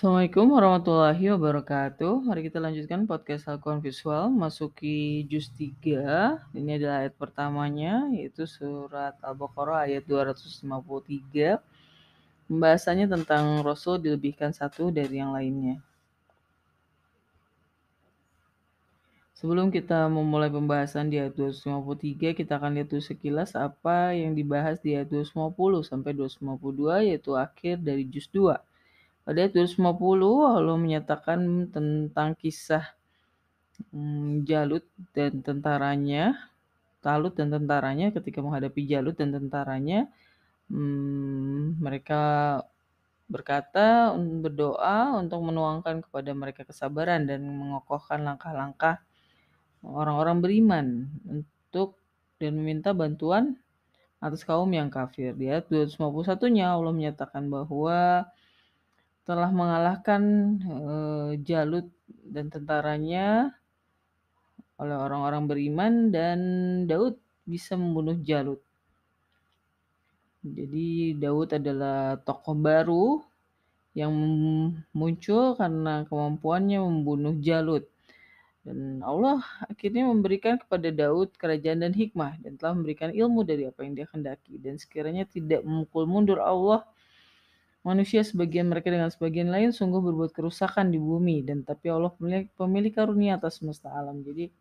Assalamualaikum warahmatullahi wabarakatuh. Mari kita lanjutkan podcast Halkuan Visual masuki juz 3. Ini adalah ayat pertamanya yaitu surat Al-Baqarah ayat 253. Pembahasannya tentang Rasul dilebihkan satu dari yang lainnya. Sebelum kita memulai pembahasan di ayat 253, kita akan lihat dulu sekilas apa yang dibahas di ayat 250 sampai 252 yaitu akhir dari juz 2. Pada ayat 250 Allah menyatakan tentang kisah hmm, Jalut dan tentaranya, Talut dan tentaranya ketika menghadapi Jalut dan tentaranya, hmm, mereka berkata berdoa untuk menuangkan kepada mereka kesabaran dan mengokohkan langkah-langkah orang-orang beriman untuk dan meminta bantuan atas kaum yang kafir. Di ayat 251-nya Allah menyatakan bahwa telah mengalahkan uh, Jalut dan tentaranya oleh orang-orang beriman dan Daud bisa membunuh Jalut. Jadi Daud adalah tokoh baru yang muncul karena kemampuannya membunuh Jalut. Dan Allah akhirnya memberikan kepada Daud kerajaan dan hikmah dan telah memberikan ilmu dari apa yang dia kendaki. Dan sekiranya tidak memukul mundur Allah manusia sebagian mereka dengan sebagian lain sungguh berbuat kerusakan di bumi dan tapi Allah pemilik, pemilik karunia atas semesta alam. Jadi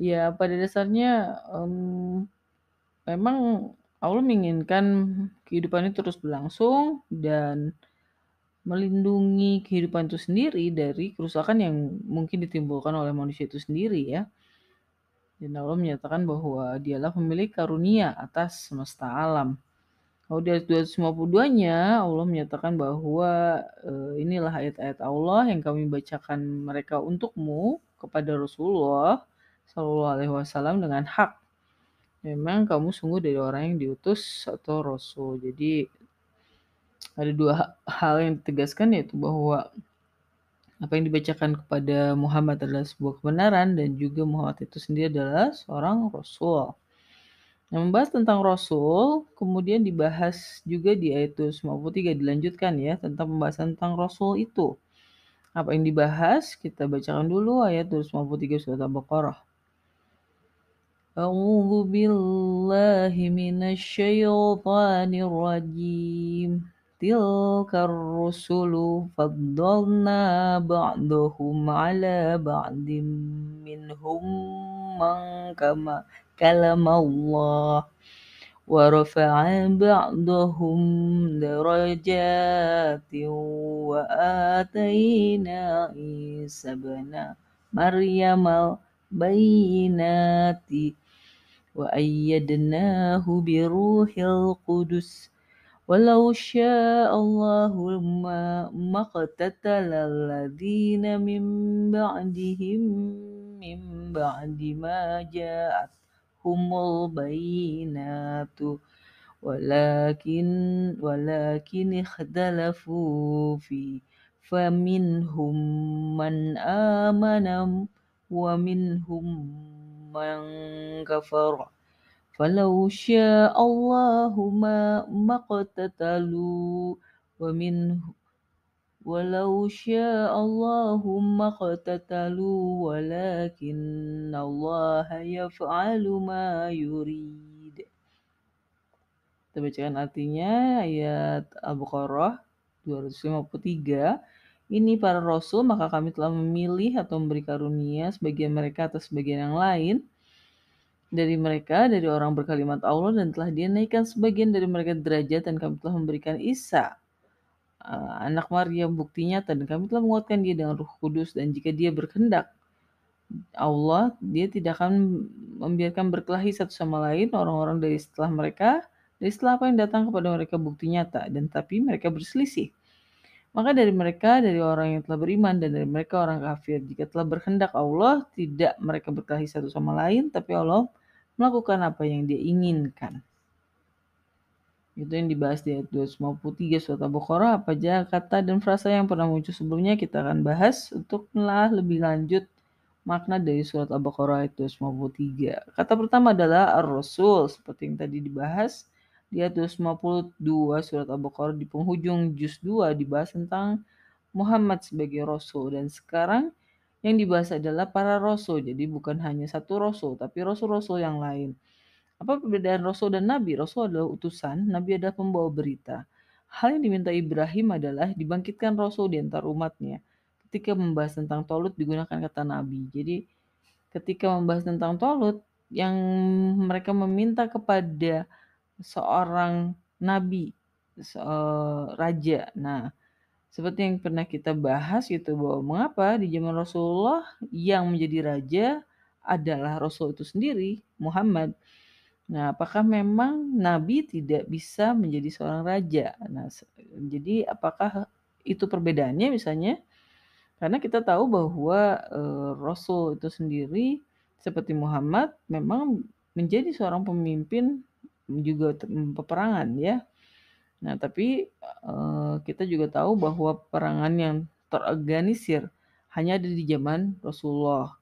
ya pada dasarnya um, memang Allah menginginkan kehidupan ini terus berlangsung dan melindungi kehidupan itu sendiri dari kerusakan yang mungkin ditimbulkan oleh manusia itu sendiri ya. Dan Allah menyatakan bahwa dialah pemilik karunia atas semesta alam. Kalau di ayat 252-nya Allah menyatakan bahwa e, inilah ayat-ayat Allah yang kami bacakan mereka untukmu kepada Rasulullah Shallallahu Alaihi Wasallam dengan hak. Memang kamu sungguh dari orang yang diutus atau Rasul. Jadi ada dua hal yang ditegaskan yaitu bahwa apa yang dibacakan kepada Muhammad adalah sebuah kebenaran dan juga Muhammad itu sendiri adalah seorang rasul. Nah, membahas tentang Rasul, kemudian dibahas juga di ayat 53 dilanjutkan ya tentang pembahasan tentang Rasul itu. Apa yang dibahas? Kita bacakan dulu ayat 253 surat Al-Baqarah. A'udzu billahi minasyaitonir rajim. Tilka rusulu faddalna ba'dahum 'ala ba'dim minhum man kama كلم الله ورفع بعضهم درجات وآتينا عيسى ابن مريم البينات وأيدناه بروح القدس ولو شاء الله ما اقتتل الذين من بعدهم من بعد ما جاءتهم البينات ولكن ولكن اختلفوا فيه فمنهم من آمن ومنهم من كفر. فلو شاء الله ما اقتتلوا ومنه ولو شاء الله ما اقتتلوا ولكن الله يفعل ما يريد kita bacakan artinya ayat Al-Baqarah 253 ini para rasul maka kami telah memilih atau memberi karunia sebagian mereka atas sebagian yang lain dari mereka, dari orang berkalimat Allah dan telah dia naikkan sebagian dari mereka derajat dan kami telah memberikan Isa uh, anak Maryam bukti nyata. Dan kami telah menguatkan dia dengan Ruh Kudus. Dan jika dia berkehendak Allah dia tidak akan membiarkan berkelahi satu sama lain orang-orang dari setelah mereka dari setelah apa yang datang kepada mereka bukti nyata. Dan tapi mereka berselisih. Maka dari mereka, dari orang yang telah beriman dan dari mereka orang kafir, jika telah berkehendak Allah, tidak mereka berkelahi satu sama lain, tapi Allah melakukan apa yang dia inginkan. Itu yang dibahas di ayat 253 surat Al-Baqarah. Apa aja kata dan frasa yang pernah muncul sebelumnya kita akan bahas untuk melah lebih lanjut makna dari surat Al-Baqarah ayat 253. Kata pertama adalah Ar-Rasul seperti yang tadi dibahas di ayat 252 surat Al-Baqarah di penghujung juz 2 dibahas tentang Muhammad sebagai rasul dan sekarang yang dibahas adalah para rasul. Jadi bukan hanya satu rasul, tapi rasul-rasul yang lain. Apa perbedaan rasul dan nabi? Rasul adalah utusan, nabi adalah pembawa berita. Hal yang diminta Ibrahim adalah dibangkitkan rasul di antara umatnya. Ketika membahas tentang Tolut digunakan kata nabi. Jadi ketika membahas tentang Tolut yang mereka meminta kepada seorang nabi, raja. Nah, seperti yang pernah kita bahas gitu bahwa mengapa di zaman Rasulullah yang menjadi raja adalah Rasul itu sendiri, Muhammad. Nah, apakah memang nabi tidak bisa menjadi seorang raja? Nah, jadi apakah itu perbedaannya misalnya? Karena kita tahu bahwa e, Rasul itu sendiri seperti Muhammad memang menjadi seorang pemimpin juga peperangan ya. Nah, tapi e, kita juga tahu bahwa perangan yang terorganisir hanya ada di zaman Rasulullah.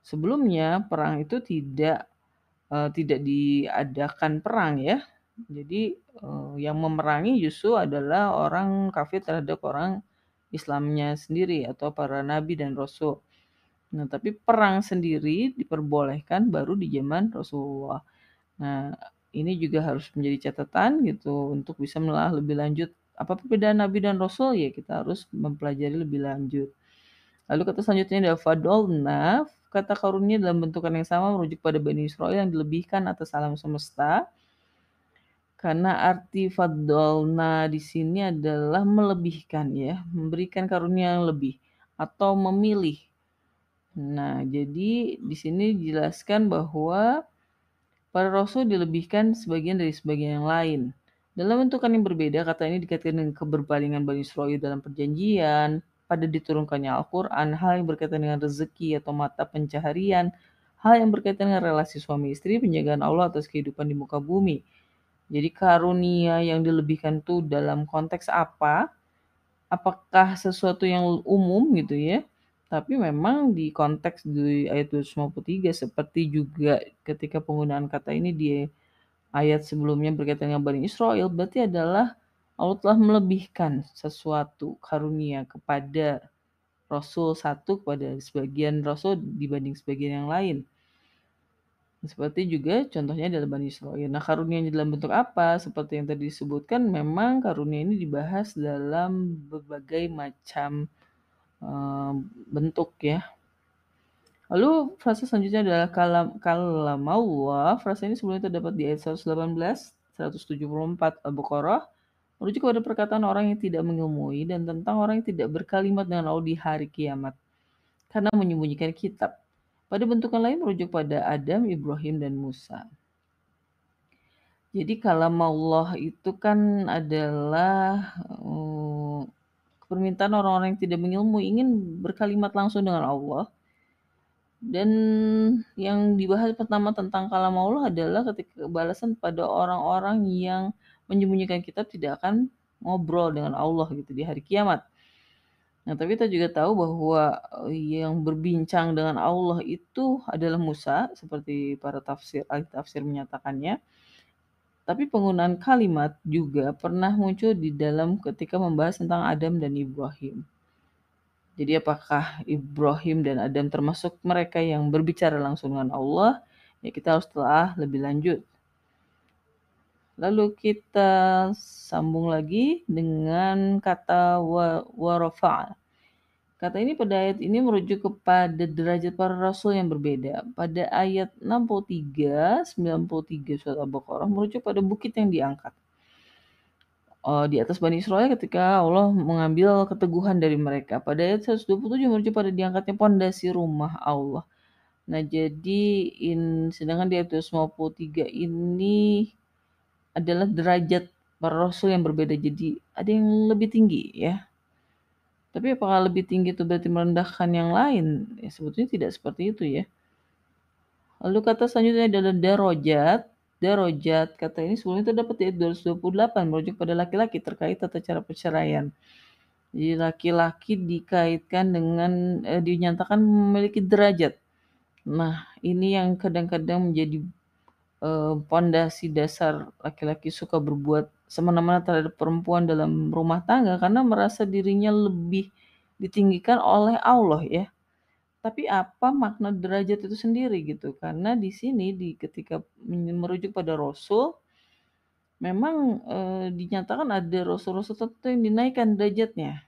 Sebelumnya perang itu tidak uh, tidak diadakan perang ya. Jadi uh, yang memerangi justru adalah orang kafir terhadap orang Islamnya sendiri atau para nabi dan rasul. Nah, tapi perang sendiri diperbolehkan baru di zaman Rasulullah. Nah, ini juga harus menjadi catatan gitu untuk bisa menelaah lebih lanjut apa perbedaan nabi dan rasul ya kita harus mempelajari lebih lanjut. Lalu kata selanjutnya adalah fadolna kata karunia dalam bentukan yang sama merujuk pada Bani Israel yang dilebihkan atas alam semesta. Karena arti fadolna di sini adalah melebihkan ya, memberikan karunia yang lebih atau memilih. Nah, jadi di sini dijelaskan bahwa para rasul dilebihkan sebagian dari sebagian yang lain. Dalam bentukan yang berbeda, kata ini dikaitkan dengan keberpalingan Bani Israel dalam perjanjian, pada diturunkannya Al-Quran, hal yang berkaitan dengan rezeki atau mata pencaharian, hal yang berkaitan dengan relasi suami istri, penjagaan Allah atas kehidupan di muka bumi. Jadi karunia yang dilebihkan itu dalam konteks apa? Apakah sesuatu yang umum gitu ya? Tapi memang di konteks di ayat 253 seperti juga ketika penggunaan kata ini di ayat sebelumnya berkaitan dengan Bani Israel berarti adalah Allah telah melebihkan sesuatu karunia kepada Rasul satu kepada sebagian Rasul dibanding sebagian yang lain. Seperti juga contohnya dalam Bani Israel. Nah karunia dalam bentuk apa? Seperti yang tadi disebutkan, memang karunia ini dibahas dalam berbagai macam uh, bentuk ya. Lalu frasa selanjutnya adalah kalam kalam Allah. Frasa ini sebelumnya terdapat di ayat 118, 174 Al-Baqarah, merujuk kepada perkataan orang yang tidak mengilmui dan tentang orang yang tidak berkalimat dengan Allah di hari kiamat karena menyembunyikan kitab. Pada bentukan lain merujuk pada Adam, Ibrahim, dan Musa. Jadi kalam Allah itu kan adalah uh, permintaan orang-orang yang tidak mengilmui ingin berkalimat langsung dengan Allah. Dan yang dibahas pertama tentang kalam Allah adalah ketika balasan pada orang-orang yang menyembunyikan kitab tidak akan ngobrol dengan Allah gitu di hari kiamat. Nah, tapi kita juga tahu bahwa eh, yang berbincang dengan Allah itu adalah Musa, seperti para tafsir ahli tafsir menyatakannya. Tapi penggunaan kalimat juga pernah muncul di dalam ketika membahas tentang Adam dan Ibrahim. Jadi apakah Ibrahim dan Adam termasuk mereka yang berbicara langsung dengan Allah? Ya kita harus telah lebih lanjut. Lalu kita sambung lagi dengan kata warofa. Kata ini pada ayat ini merujuk kepada derajat para rasul yang berbeda. Pada ayat 63, 93 surat Al-Baqarah merujuk pada bukit yang diangkat. Oh, di atas Bani Israel ketika Allah mengambil keteguhan dari mereka. Pada ayat 127 merujuk pada diangkatnya pondasi rumah Allah. Nah, jadi in, sedangkan di ayat 153 ini adalah derajat para rasul yang berbeda. Jadi ada yang lebih tinggi ya. Tapi apakah lebih tinggi itu berarti merendahkan yang lain? Ya, sebetulnya tidak seperti itu ya. Lalu kata selanjutnya adalah darojat. Darojat kata ini sebelumnya terdapat di ayat 228 merujuk pada laki-laki terkait tata cara perceraian. Jadi laki-laki dikaitkan dengan eh, dinyatakan memiliki derajat. Nah, ini yang kadang-kadang menjadi pondasi uh, dasar laki-laki suka berbuat semena-mena terhadap perempuan dalam rumah tangga karena merasa dirinya lebih ditinggikan oleh Allah ya. Tapi apa makna derajat itu sendiri gitu? Karena di sini di ketika merujuk pada Rasul, memang e, dinyatakan ada Rasul-Rasul tertentu yang dinaikkan derajatnya.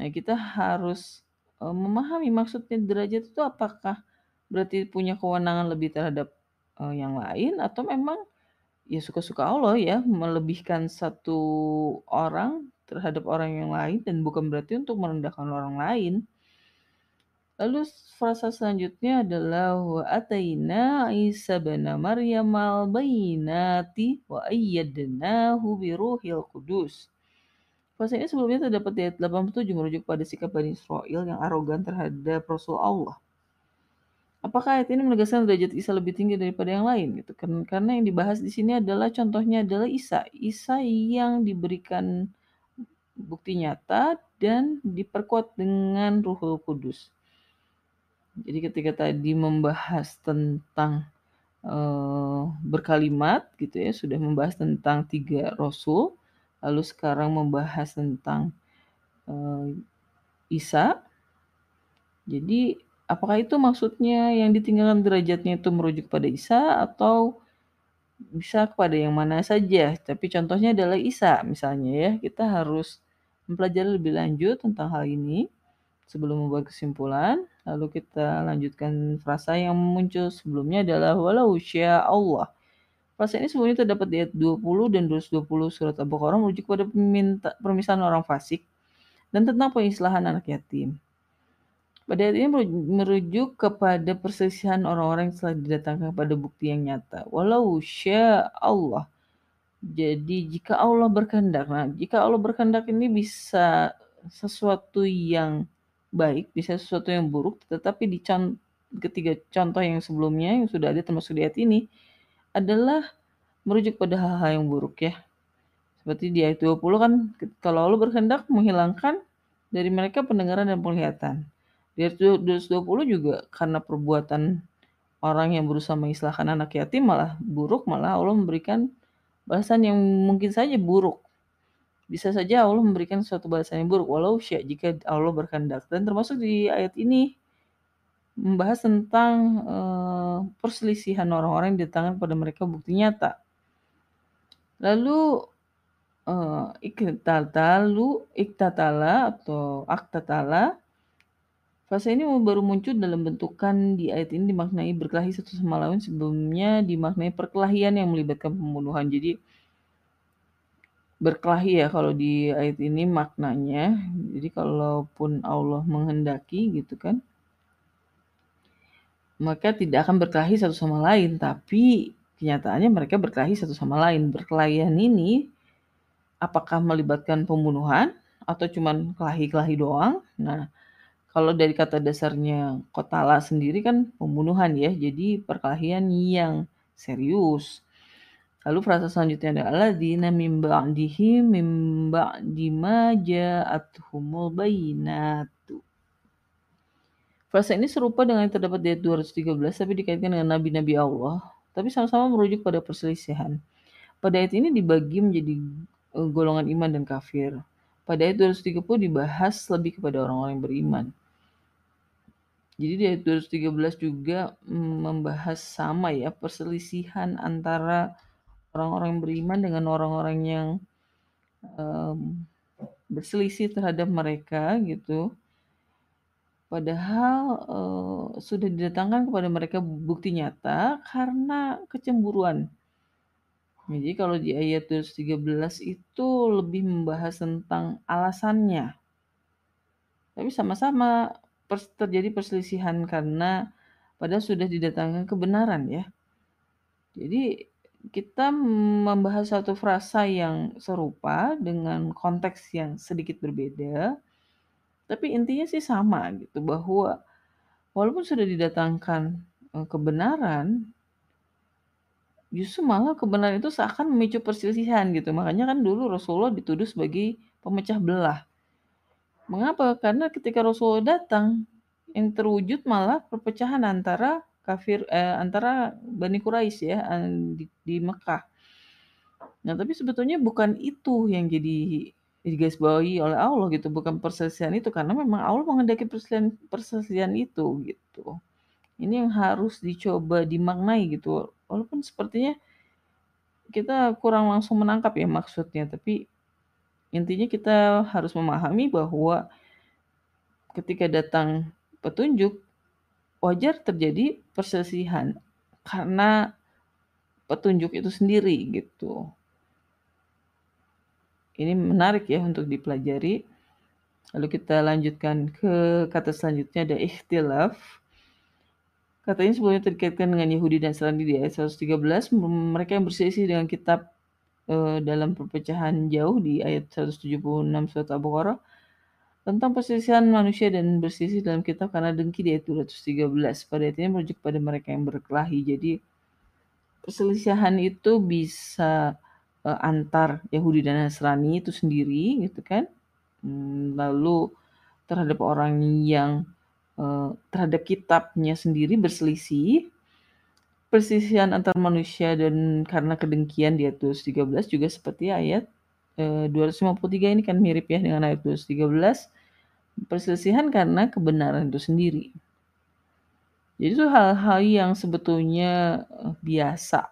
Nah kita harus e, memahami maksudnya derajat itu apakah berarti punya kewenangan lebih terhadap e, yang lain atau memang ya suka-suka Allah ya melebihkan satu orang terhadap orang yang lain dan bukan berarti untuk merendahkan orang lain. Lalu frasa selanjutnya adalah wa ataina Isa bin Maryam al wa ayyadnahu bi ruhil kudus. Frasa ini sebelumnya terdapat di ayat 87 merujuk pada sikap Bani Israel yang arogan terhadap Rasul Allah. Apakah ayat ini menegaskan derajat Isa lebih tinggi daripada yang lain gitu? Karena yang dibahas di sini adalah contohnya adalah Isa, Isa yang diberikan bukti nyata dan diperkuat dengan Ruhul Kudus. Jadi ketika tadi membahas tentang uh, berkalimat gitu ya, sudah membahas tentang tiga rasul, lalu sekarang membahas tentang uh, Isa. Jadi apakah itu maksudnya yang ditinggalkan derajatnya itu merujuk pada Isa atau bisa kepada yang mana saja? Tapi contohnya adalah Isa misalnya ya, kita harus mempelajari lebih lanjut tentang hal ini sebelum membuat kesimpulan. Lalu kita lanjutkan frasa yang muncul sebelumnya adalah walau sya Allah. Frasa ini sebelumnya terdapat di ayat 20 dan 220 surat Al-Baqarah merujuk pada peminta, permisalan orang fasik dan tentang pengislahan anak yatim. Pada ayat ini merujuk kepada perselisihan orang-orang yang telah didatangkan kepada bukti yang nyata. Walau sya Allah. Jadi jika Allah berkehendak, nah jika Allah berkehendak ini bisa sesuatu yang baik, bisa sesuatu yang buruk, tetapi di ketiga contoh yang sebelumnya yang sudah ada termasuk di ayat ini adalah merujuk pada hal-hal yang buruk ya. Seperti di ayat 20 kan kalau Allah berkehendak menghilangkan dari mereka pendengaran dan penglihatan. Di ayat 220 juga karena perbuatan orang yang berusaha mengislahkan anak yatim malah buruk, malah Allah memberikan balasan yang mungkin saja buruk bisa saja Allah memberikan suatu balasan yang buruk walau sya jika Allah berkehendak dan termasuk di ayat ini membahas tentang uh, perselisihan orang-orang yang datangkan pada mereka bukti nyata. Lalu uh, iktatalu iktatala atau aktatala Fase ini baru muncul dalam bentukan di ayat ini dimaknai berkelahi satu sama lain sebelumnya dimaknai perkelahian yang melibatkan pembunuhan. Jadi berkelahi ya kalau di ayat ini maknanya. Jadi kalaupun Allah menghendaki gitu kan, maka tidak akan berkelahi satu sama lain, tapi kenyataannya mereka berkelahi satu sama lain. Berkelahian ini apakah melibatkan pembunuhan atau cuman kelahi-kelahi doang? Nah, kalau dari kata dasarnya kotala sendiri kan pembunuhan ya, jadi perkelahian yang serius. Lalu frasa selanjutnya adalah alladzina min ba'dihi min ba'di ma ja'atuhumul bayinatu. Frasa ini serupa dengan yang terdapat di ayat 213 tapi dikaitkan dengan nabi-nabi Allah, tapi sama-sama merujuk pada perselisihan. Pada ayat ini dibagi menjadi e, golongan iman dan kafir. Pada ayat 230 dibahas lebih kepada orang-orang yang beriman. Jadi di ayat 213 juga mm, membahas sama ya perselisihan antara orang-orang beriman dengan orang-orang yang um, berselisih terhadap mereka gitu. Padahal uh, sudah didatangkan kepada mereka bukti nyata karena kecemburuan. Jadi kalau di ayat 13 itu lebih membahas tentang alasannya. Tapi sama-sama terjadi perselisihan karena padahal sudah didatangkan kebenaran ya. Jadi kita membahas satu frasa yang serupa dengan konteks yang sedikit berbeda, tapi intinya sih sama gitu bahwa walaupun sudah didatangkan eh, kebenaran, justru malah kebenaran itu seakan memicu perselisihan gitu. Makanya kan dulu Rasulullah dituduh sebagai pemecah belah. Mengapa? Karena ketika Rasulullah datang, yang terwujud malah perpecahan antara kafir eh, antara Bani Quraisy ya di, di Mekah. Nah, tapi sebetulnya bukan itu yang jadi digarisbawahi oleh Allah gitu, bukan perselisihan itu karena memang Allah menghendaki perselisihan perselisihan itu gitu. Ini yang harus dicoba dimaknai gitu. Walaupun sepertinya kita kurang langsung menangkap ya maksudnya, tapi intinya kita harus memahami bahwa ketika datang petunjuk wajar terjadi perselisihan karena petunjuk itu sendiri gitu. Ini menarik ya untuk dipelajari. Lalu kita lanjutkan ke kata selanjutnya ada ikhtilaf. Katanya sebelumnya terkaitkan dengan Yahudi dan Nasrani di ayat 113, mereka yang berselisih dengan kitab e, dalam perpecahan jauh di ayat 176 surat Al-Baqarah tentang perselisihan manusia dan berselisih dalam kitab karena dengki di ayat 213. Pada ayat ini merujuk pada mereka yang berkelahi. Jadi perselisihan itu bisa uh, antar Yahudi dan Nasrani itu sendiri gitu kan. Hmm, lalu terhadap orang yang uh, terhadap kitabnya sendiri berselisih. Perselisihan antar manusia dan karena kedengkian di ayat 213 juga seperti ayat uh, 253 ini kan mirip ya dengan ayat 213. Perselisihan karena kebenaran itu sendiri. Jadi itu hal-hal yang sebetulnya eh, biasa.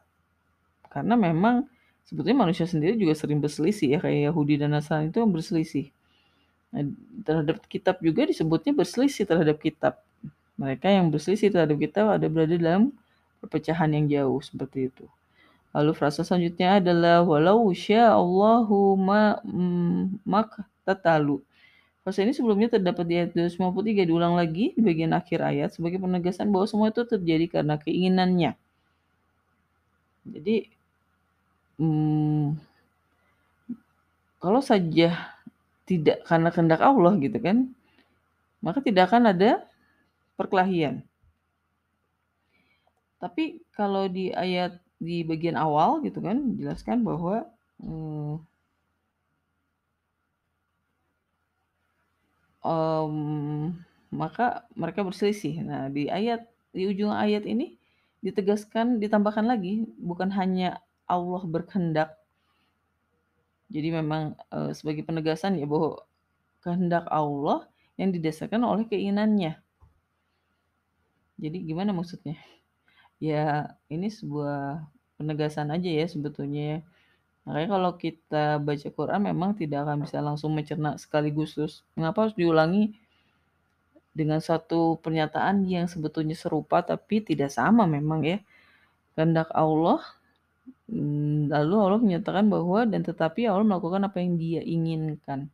Karena memang sebetulnya manusia sendiri juga sering berselisih ya kayak Yahudi dan Nasrani itu berselisih. Nah, terhadap kitab juga disebutnya berselisih terhadap kitab. Mereka yang berselisih terhadap kitab ada berada dalam perpecahan yang jauh seperti itu. Lalu frasa selanjutnya adalah walau Allahu ma mm, mak tatalu. Frasa ini sebelumnya terdapat di ayat 253 diulang lagi di bagian akhir ayat sebagai penegasan bahwa semua itu terjadi karena keinginannya. Jadi hmm, kalau saja tidak karena kehendak Allah gitu kan, maka tidak akan ada perkelahian. Tapi kalau di ayat di bagian awal gitu kan dijelaskan bahwa um, maka mereka berselisih. Nah, di ayat di ujung ayat ini ditegaskan, ditambahkan lagi bukan hanya Allah berkehendak. Jadi memang uh, sebagai penegasan ya bahwa kehendak Allah yang didasarkan oleh keinginannya. Jadi gimana maksudnya? Ya ini sebuah penegasan aja ya sebetulnya ya. Makanya kalau kita baca Quran memang tidak akan bisa langsung mencerna sekaligus terus. Mengapa harus diulangi dengan satu pernyataan yang sebetulnya serupa tapi tidak sama memang ya. Kehendak Allah hmm, lalu Allah menyatakan bahwa dan tetapi Allah melakukan apa yang dia inginkan.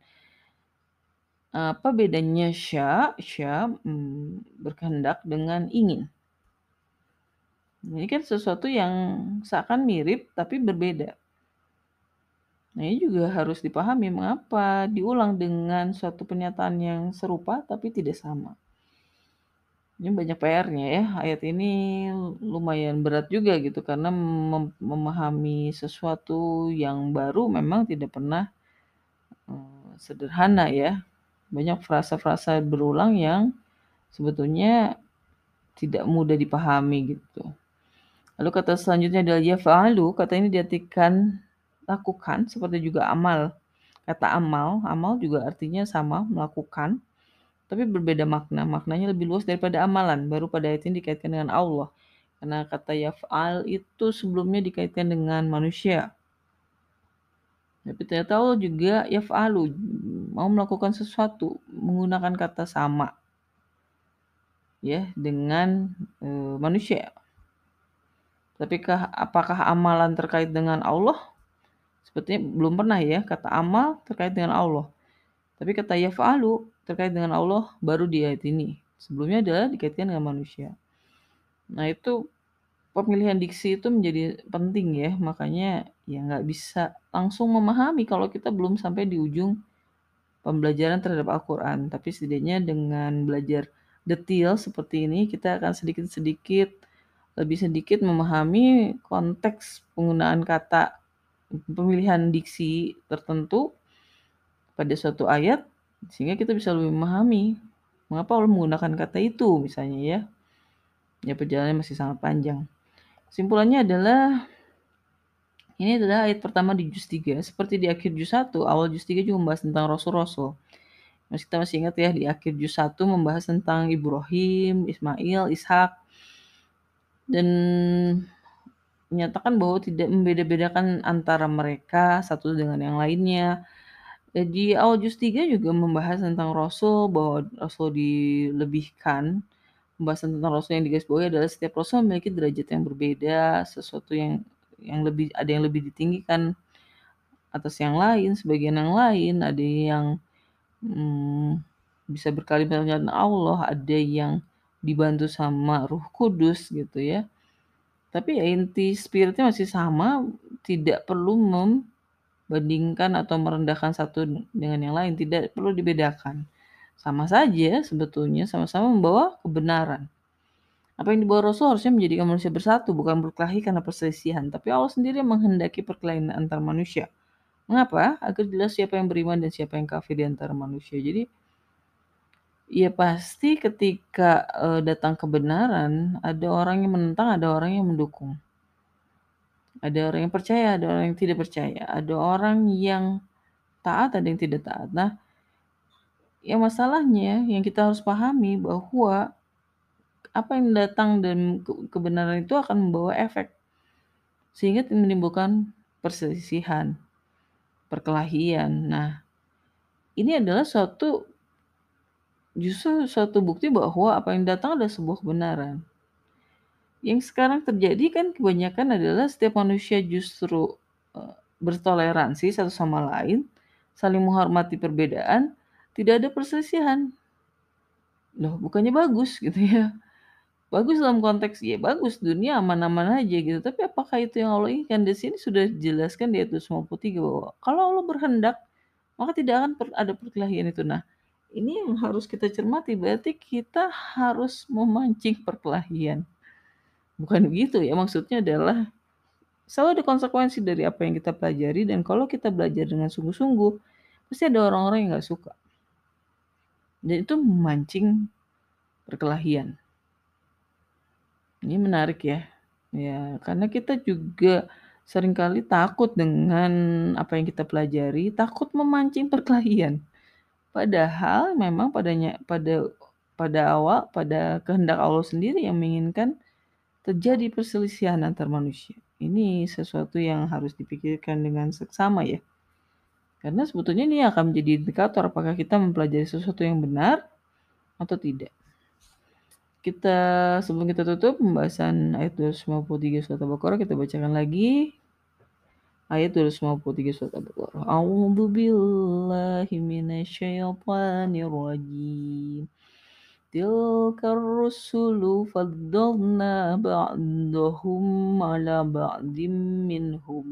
Apa bedanya sya, sya hmm, berkehendak dengan ingin? Ini kan sesuatu yang seakan mirip tapi berbeda. Nah, ini juga harus dipahami mengapa diulang dengan suatu pernyataan yang serupa tapi tidak sama. Ini banyak PR-nya ya. Ayat ini lumayan berat juga gitu karena mem memahami sesuatu yang baru memang tidak pernah uh, sederhana ya. Banyak frasa-frasa berulang yang sebetulnya tidak mudah dipahami gitu. Lalu kata selanjutnya adalah ya fa'alu, kata ini diartikan lakukan seperti juga amal. Kata amal, amal juga artinya sama, melakukan, tapi berbeda makna. Maknanya lebih luas daripada amalan. Baru pada ayat ini dikaitkan dengan Allah. Karena kata yaf'al itu sebelumnya dikaitkan dengan manusia. Tapi ternyata Allah juga yaf'alu, mau melakukan sesuatu menggunakan kata sama. Ya, dengan e, manusia. Tapi apakah amalan terkait dengan Allah? Sepertinya belum pernah ya kata amal terkait dengan Allah. Tapi kata yaf'alu terkait dengan Allah baru di ayat ini. Sebelumnya adalah dikaitkan dengan manusia. Nah itu pemilihan diksi itu menjadi penting ya. Makanya ya nggak bisa langsung memahami kalau kita belum sampai di ujung pembelajaran terhadap Al-Quran. Tapi setidaknya dengan belajar detail seperti ini kita akan sedikit-sedikit lebih sedikit memahami konteks penggunaan kata pemilihan diksi tertentu pada suatu ayat sehingga kita bisa lebih memahami mengapa Allah menggunakan kata itu misalnya ya. Ya perjalanannya masih sangat panjang. Kesimpulannya adalah Ini adalah ayat pertama di juz 3, seperti di akhir juz 1, awal juz 3 juga membahas tentang rasul-rasul. Masih kita masih ingat ya di akhir juz 1 membahas tentang Ibrahim, Ismail, Ishak dan menyatakan bahwa tidak membeda-bedakan antara mereka satu dengan yang lainnya. Di awal juz 3 juga membahas tentang rasul bahwa rasul dilebihkan. Pembahasan tentang rasul yang digarisbawahi adalah setiap rasul memiliki derajat yang berbeda, sesuatu yang yang lebih ada yang lebih ditinggikan atas yang lain, sebagian yang lain ada yang hmm, bisa berkalimat dengan Allah, ada yang dibantu sama Ruh Kudus gitu ya. Tapi ya inti spiritnya masih sama, tidak perlu membandingkan atau merendahkan satu dengan yang lain, tidak perlu dibedakan. Sama saja sebetulnya sama-sama membawa kebenaran. Apa yang dibawa Rasul harusnya menjadikan manusia bersatu, bukan berkelahi karena perselisihan. Tapi Allah sendiri menghendaki perkelahian antar manusia. Mengapa? Agar jelas siapa yang beriman dan siapa yang kafir di antara manusia. Jadi, ya pasti ketika uh, datang kebenaran, ada orang yang menentang, ada orang yang mendukung. Ada orang yang percaya, ada orang yang tidak percaya. Ada orang yang taat, ada yang tidak taat. Nah, ya masalahnya yang kita harus pahami bahwa apa yang datang dan kebenaran itu akan membawa efek sehingga menimbulkan perselisihan, perkelahian. Nah, ini adalah suatu justru suatu bukti bahwa apa yang datang adalah sebuah kebenaran. Yang sekarang terjadi kan kebanyakan adalah setiap manusia justru uh, bertoleransi satu sama lain, saling menghormati perbedaan, tidak ada perselisihan. Loh, bukannya bagus gitu ya bagus dalam konteks ya bagus dunia aman-aman aja gitu tapi apakah itu yang Allah inginkan di sini sudah dijelaskan di ayat 153 bahwa kalau Allah berhendak maka tidak akan ada perkelahian itu nah ini yang harus kita cermati berarti kita harus memancing perkelahian bukan begitu ya maksudnya adalah selalu ada konsekuensi dari apa yang kita pelajari dan kalau kita belajar dengan sungguh-sungguh pasti ada orang-orang yang nggak suka dan itu memancing perkelahian ini menarik ya. Ya, karena kita juga sering kali takut dengan apa yang kita pelajari, takut memancing perkelahian. Padahal memang padanya pada pada awal pada kehendak Allah sendiri yang menginginkan terjadi perselisihan antar manusia. Ini sesuatu yang harus dipikirkan dengan seksama ya. Karena sebetulnya ini akan menjadi indikator apakah kita mempelajari sesuatu yang benar atau tidak kita sebelum kita tutup pembahasan ayat 253 surat Al-Baqarah kita bacakan lagi ayat 253 surat Al-Baqarah. A'udzu billahi minasyaitonir rajim. Tilka rusulu faddalna ba'dahum ala ba'dim minhum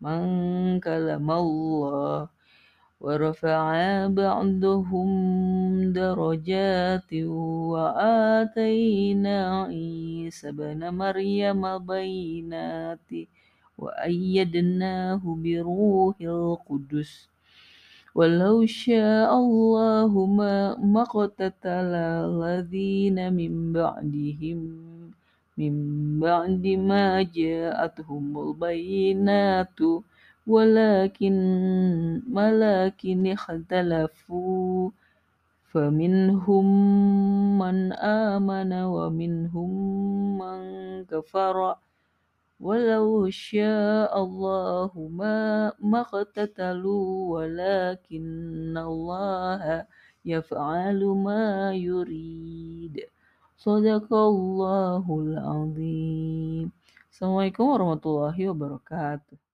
man kalamallah ورفع بعضهم درجات وآتينا عيسى بن مريم بينات وأيدناه بروح القدس. ولو شاء الله ما اقتتل الذين من بعدهم من بعد ما جاءتهم البينات. ولكن ولكن اختلفوا فمنهم من آمن ومنهم من كفر. ولو شاء الله ما ما اقتتلوا ولكن الله يفعل ما يريد. صدق الله العظيم. السلام عليكم ورحمة الله وبركاته.